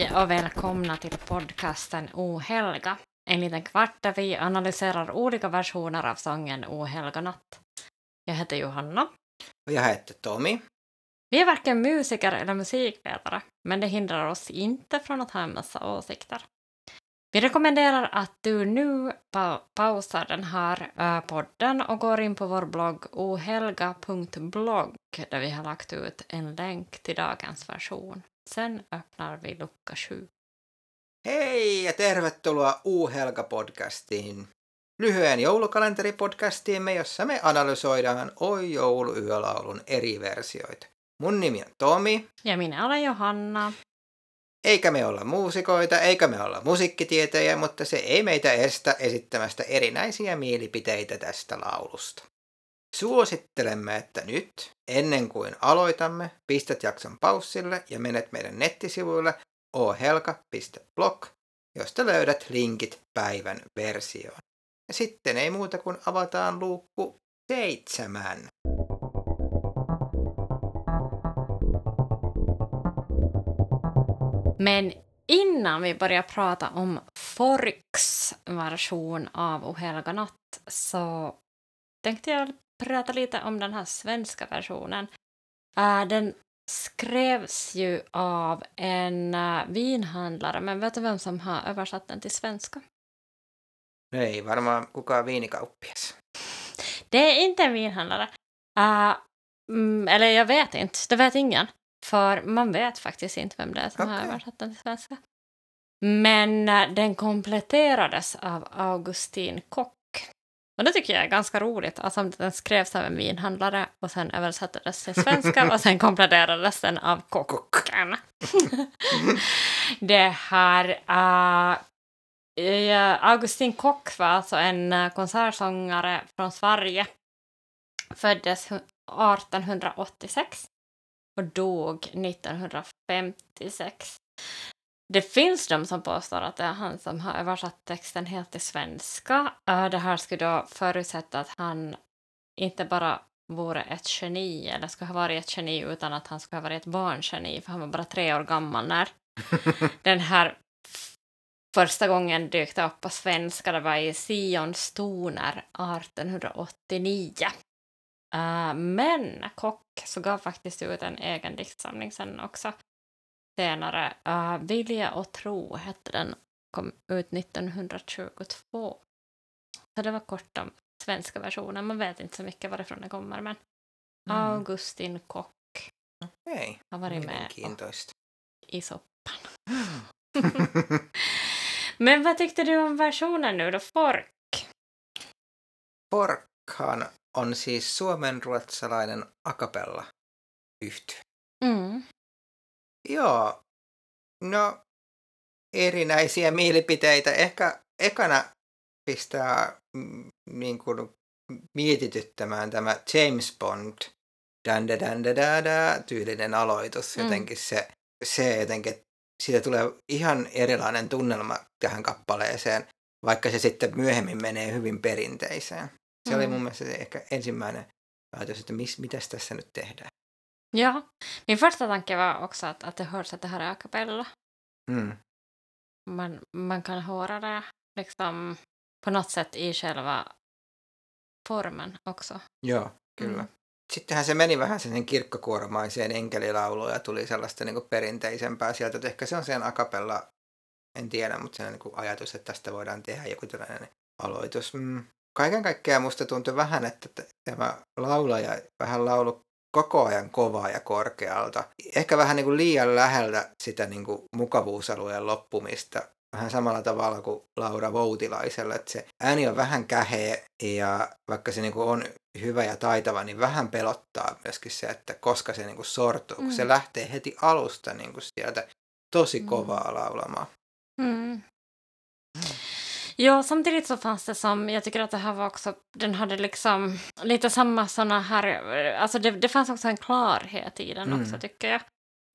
Hej och välkomna till podcasten Ohelga. En liten kvart där vi analyserar olika versioner av sången Ohelga natt. Jag heter Johanna. Och jag heter Tommy. Vi är varken musiker eller musikvetare, men det hindrar oss inte från att ha en massa åsikter. Vi rekommenderar att du nu pa pausar den här uh, podden och går in på vår blogg ohelga.blogg där vi har lagt ut en länk till dagens version. Sen öppnar vi lucka sju. Hei ja tervetuloa U-Helga-podcastiin. Lyhyen joulukalenteripodcastiimme, jossa me analysoidaan Oi jouluyölaulun eri versioita. Mun nimi on Tomi. Ja minä olen Johanna. Eikä me olla muusikoita, eikä me olla musiikkitietäjiä, mutta se ei meitä estä esittämästä erinäisiä mielipiteitä tästä laulusta. Suosittelemme, että nyt, ennen kuin aloitamme, pistät jakson paussille ja menet meidän nettisivuille ohelka.blog, josta löydät linkit päivän versioon. Ja sitten ei muuta kuin avataan luukku seitsemän. Men innan vi börjar prata om Forks version av Ohelga natt så tänkte jag prata lite om den här svenska versionen. Uh, den skrevs ju av en uh, vinhandlare, men vet du vem som har översatt den till svenska? Nej, varmaan kukaan viinikauppias. Det är inte en vinhandlare. Uh, mm, eller jag vet inte, det vet ingen. För man vet faktiskt inte vem det är som okay. har översatt den till svenska. Men den kompletterades av Augustin Kock. Och det tycker jag är ganska roligt. Alltså den skrevs av en vinhandlare och sen översattes till svenska och sen kompletterades den av kocken. det här... Uh, Augustin Kock var alltså en konsertsångare från Sverige. Föddes 1886 och dog 1956. Det finns de som påstår att det är han som har översatt texten helt till svenska. Det här skulle då förutsätta att han inte bara vore ett geni, eller skulle ha varit ett geni, utan att han skulle ha varit ett barngeni, för han var bara tre år gammal när den här första gången dök upp på svenska. Det var i Sions toner 1889. Uh, men Kock så gav faktiskt ut en egen diktsamling sen också senare. Uh, Vilja och tro hette den, kom ut 1922. Så det var kort om svenska versionen. Man vet inte så mycket varifrån det kommer, men mm. Augustin Kock okay. har varit med i soppan. men vad tyckte du om versionen nu då, Fork? Forkhan on siis suomenruotsalainen akapella yhtye. Mm. Joo, no erinäisiä mielipiteitä. Ehkä ekana pistää mm, niin kuin, mietityttämään tämä James Bond dan da dan da da da tyylinen aloitus. Mm. Jotenkin se, se jotenkin, siitä tulee ihan erilainen tunnelma tähän kappaleeseen, vaikka se sitten myöhemmin menee hyvin perinteiseen. Se mm. oli mun mielestä se ehkä ensimmäinen ajatus, että mis, mitäs tässä nyt tehdään. Ja, min första tanke var också att, att det hörs att det här är a cappella. Mm. Man, man kan höra det liksom på något sätt i själva formen också. Joo, kyllä. Mm. Sittenhän se meni vähän sen kirkkokuoromaiseen enkelilauluun ja tuli sellaista niin perinteisempää sieltä. Että ehkä se on sen akapella, en tiedä, mutta se on niin ajatus, että tästä voidaan tehdä joku tällainen aloitus. Mm. Kaiken kaikkiaan musta tuntui vähän, että tämä laulaja vähän laulu koko ajan kovaa ja korkealta. Ehkä vähän niin kuin liian läheltä sitä niin kuin mukavuusalueen loppumista. Vähän samalla tavalla kuin Laura Voutilaisella, että se ääni on vähän käheä ja vaikka se niin kuin on hyvä ja taitava, niin vähän pelottaa myöskin se, että koska se niin kuin sortuu, mm. kun se lähtee heti alusta niin kuin sieltä tosi mm. kovaa mm. laulamaan. Mm. Ja, samtidigt så fanns det som, jag tycker att det här var också, den hade liksom lite samma såna här, alltså det, det fanns också en klarhet i den mm. också tycker jag.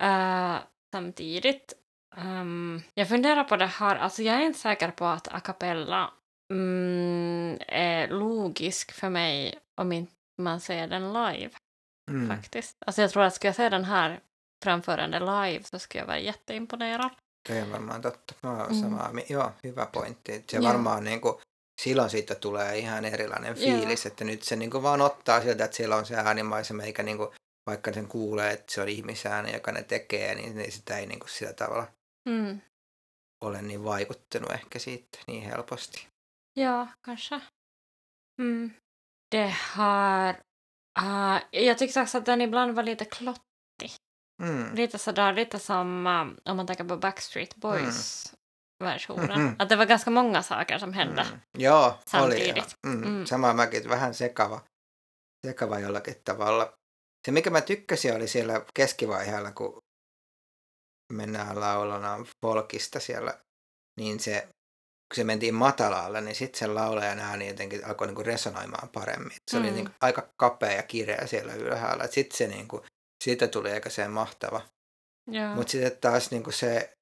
Uh, samtidigt, um, jag funderar på det här, alltså jag är inte säker på att a cappella um, är logisk för mig om inte man ser den live. Mm. Faktiskt. Alltså jag tror att ska jag se den här framförande live så skulle jag vara jätteimponerad. Toi on varmaan totta. Mä oon Mm. samaa. Joo, hyvä pointti. Se Joo. varmaan niin kuin, silloin siitä tulee ihan erilainen Joo. fiilis, että nyt se niin kuin vaan ottaa sieltä, että siellä on se äänimaisema, eikä niin kuin, vaikka sen kuulee, että se on ihmisääni, joka ne tekee, niin, niin sitä ei niin kuin sillä tavalla Mm. ole niin vaikuttanut ehkä siitä niin helposti. Ja, kanske. Mm. Det har... Uh, jag tyckte också att den ibland var lite klott. Mm. Lite sådär, lite som um, om man tänker på Backstreet Boys-versionen. Mhm. Att det var ganska många saker som hände. Mm. Joo, oli. Samtidigt. Mm. Mm. Sama mäkin, vähän sekava, sekava jollakin tavalla. Se, mikä mä tykkäsin, oli siellä keskivaiheella, kun mennään laulamaan folkista siellä, niin se, kun se mentiin matalalle, niin sitten sen laulajan ääni jotenkin alkoi niinku resonoimaan paremmin. Se oli Mm. niinku aika kapea ja kireä siellä ylhäällä. Sitten se niinku, siitä tuli aika se mahtava. Mutta sitten taas niinku se,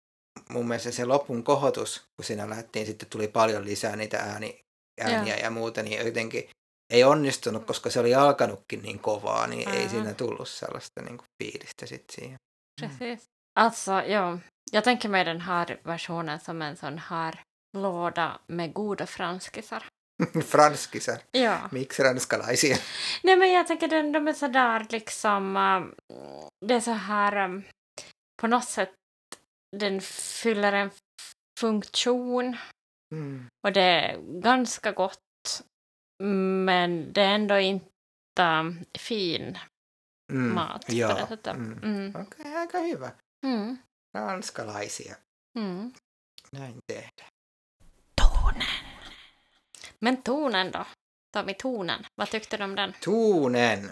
mun mielestä se lopun kohotus, kun siinä lähdettiin, sitten tuli paljon lisää niitä ääni, ääniä ja muuta, niin jotenkin ei onnistunut, koska se oli alkanutkin niin kovaa, niin ei Aivan. siinä tullut sellaista niinku fiilistä sitten siihen. Precis. Alltså, ja. Jag tänker mig den här versionen som en sån här låda med goda franskisar. Franskisar. Ja. Miksi ranskalaisia? Nej men jag tänker den, de är sådär liksom, ähm, det är så här ähm, på något sätt den fyller en funktion Mm. och det är ganska gott men det är ändå inte ähm, fin Mm. mat Joo. på det sättet. Mm. Mm. Okei, okay, aika hyvä. Mm. Ranskalaisia. Mm. Näin tehdään. Tonen. Men tonen då? Tar vi tonen? Vad tyckte du om den? Tuunen.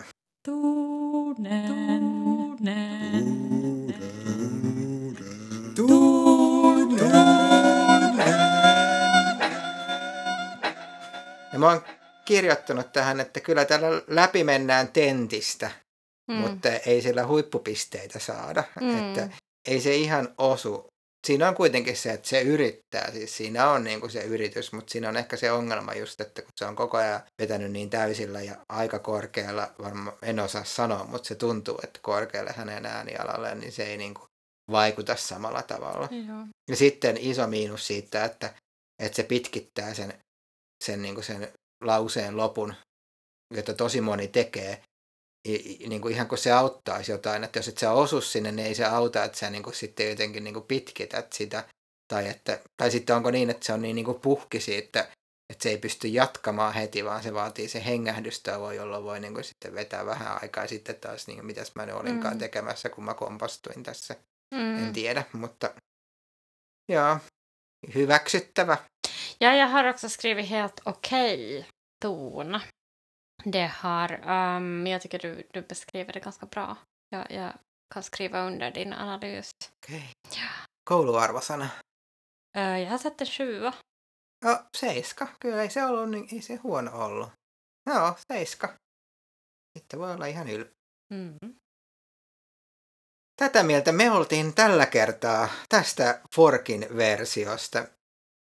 Ja mä oon kirjoittanut tähän, että kyllä tällä läpi mennään tentistä, Mm. mutta ei sillä huippupisteitä saada. Mm. Että ei se ihan osu. Siinä on kuitenkin se, että se yrittää. Siis siinä on niin kuin se yritys, mutta siinä on ehkä se ongelma just, että kun se on koko ajan vetänyt niin täysillä ja aika korkealla, varmaan en osaa sanoa, mutta se tuntuu, että korkealle hänen äänialalleen, niin se ei niin kuin vaikuta samalla tavalla. Ja. Ja sitten iso miinus siitä, että, että se pitkittää sen, sen, niin kuin sen lauseen lopun, jota tosi moni tekee, niin kuin ihan kuin se auttaisi jotain, että jos et sä osu sinne, niin ei se auta, että sä niin kuin sitten jotenkin niin kuin pitkität sitä, tai, että, tai sitten onko niin, että se on niin, niin kuin puhki siitä, että se ei pysty jatkamaan heti, vaan se vaatii se hengähdystauon, jolloin voi niin kuin sitten vetää vähän aikaa ja sitten taas, niin kuin, mitäs mä nyt olinkaan Mm. tekemässä, kun mä kompastuin tässä. Mm. En tiedä, mutta joo, hyväksyttävä. Ja, jag har också skrivit helt okej ton. Det har, um, jag tycker du, du beskriver det ganska bra. Jag, jag kan skriva under din analys. Okei. Ja. Kouluarvosana. Uh, jag har satt en sjua. No, seiska. Kyllä ei se ollut, niin ei se huono ollut. Joo, seiska. Sitten voi olla ihan ylpeä. Mm. Tätä mieltä me oltiin tällä kertaa tästä Forkin versiosta.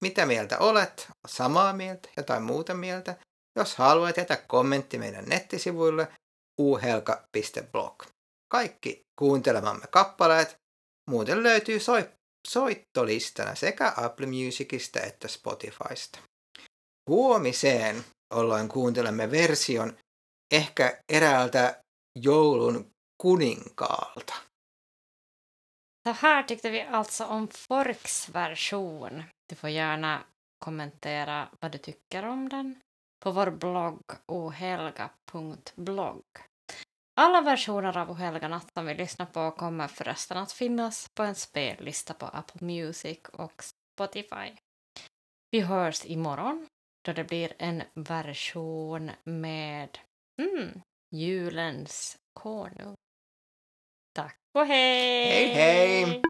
Mitä mieltä olet? Samaa mieltä? Jotain muuta mieltä? Jos haluat, jätä kommentti meidän nettisivuille uhelka.blog. Kaikki kuuntelemamme kappaleet muuten löytyy soi- soittolistana sekä Apple Musicista että Spotifysta. Huomiseen ollaan kuuntelemme version ehkä eräältä joulun kuninkaalta. Så här tyckte vi alltså om Forks version. Du får gärna kommentera vad du tycker om den på vår blogg ohelga.blogg. Alla versioner av Ohelga natt som vi lyssnar på kommer förresten att finnas på en spellista på Apple Music och Spotify. Vi hörs imorgon då det blir en version med mm, julens konung. Tack och hej! Hej, hej!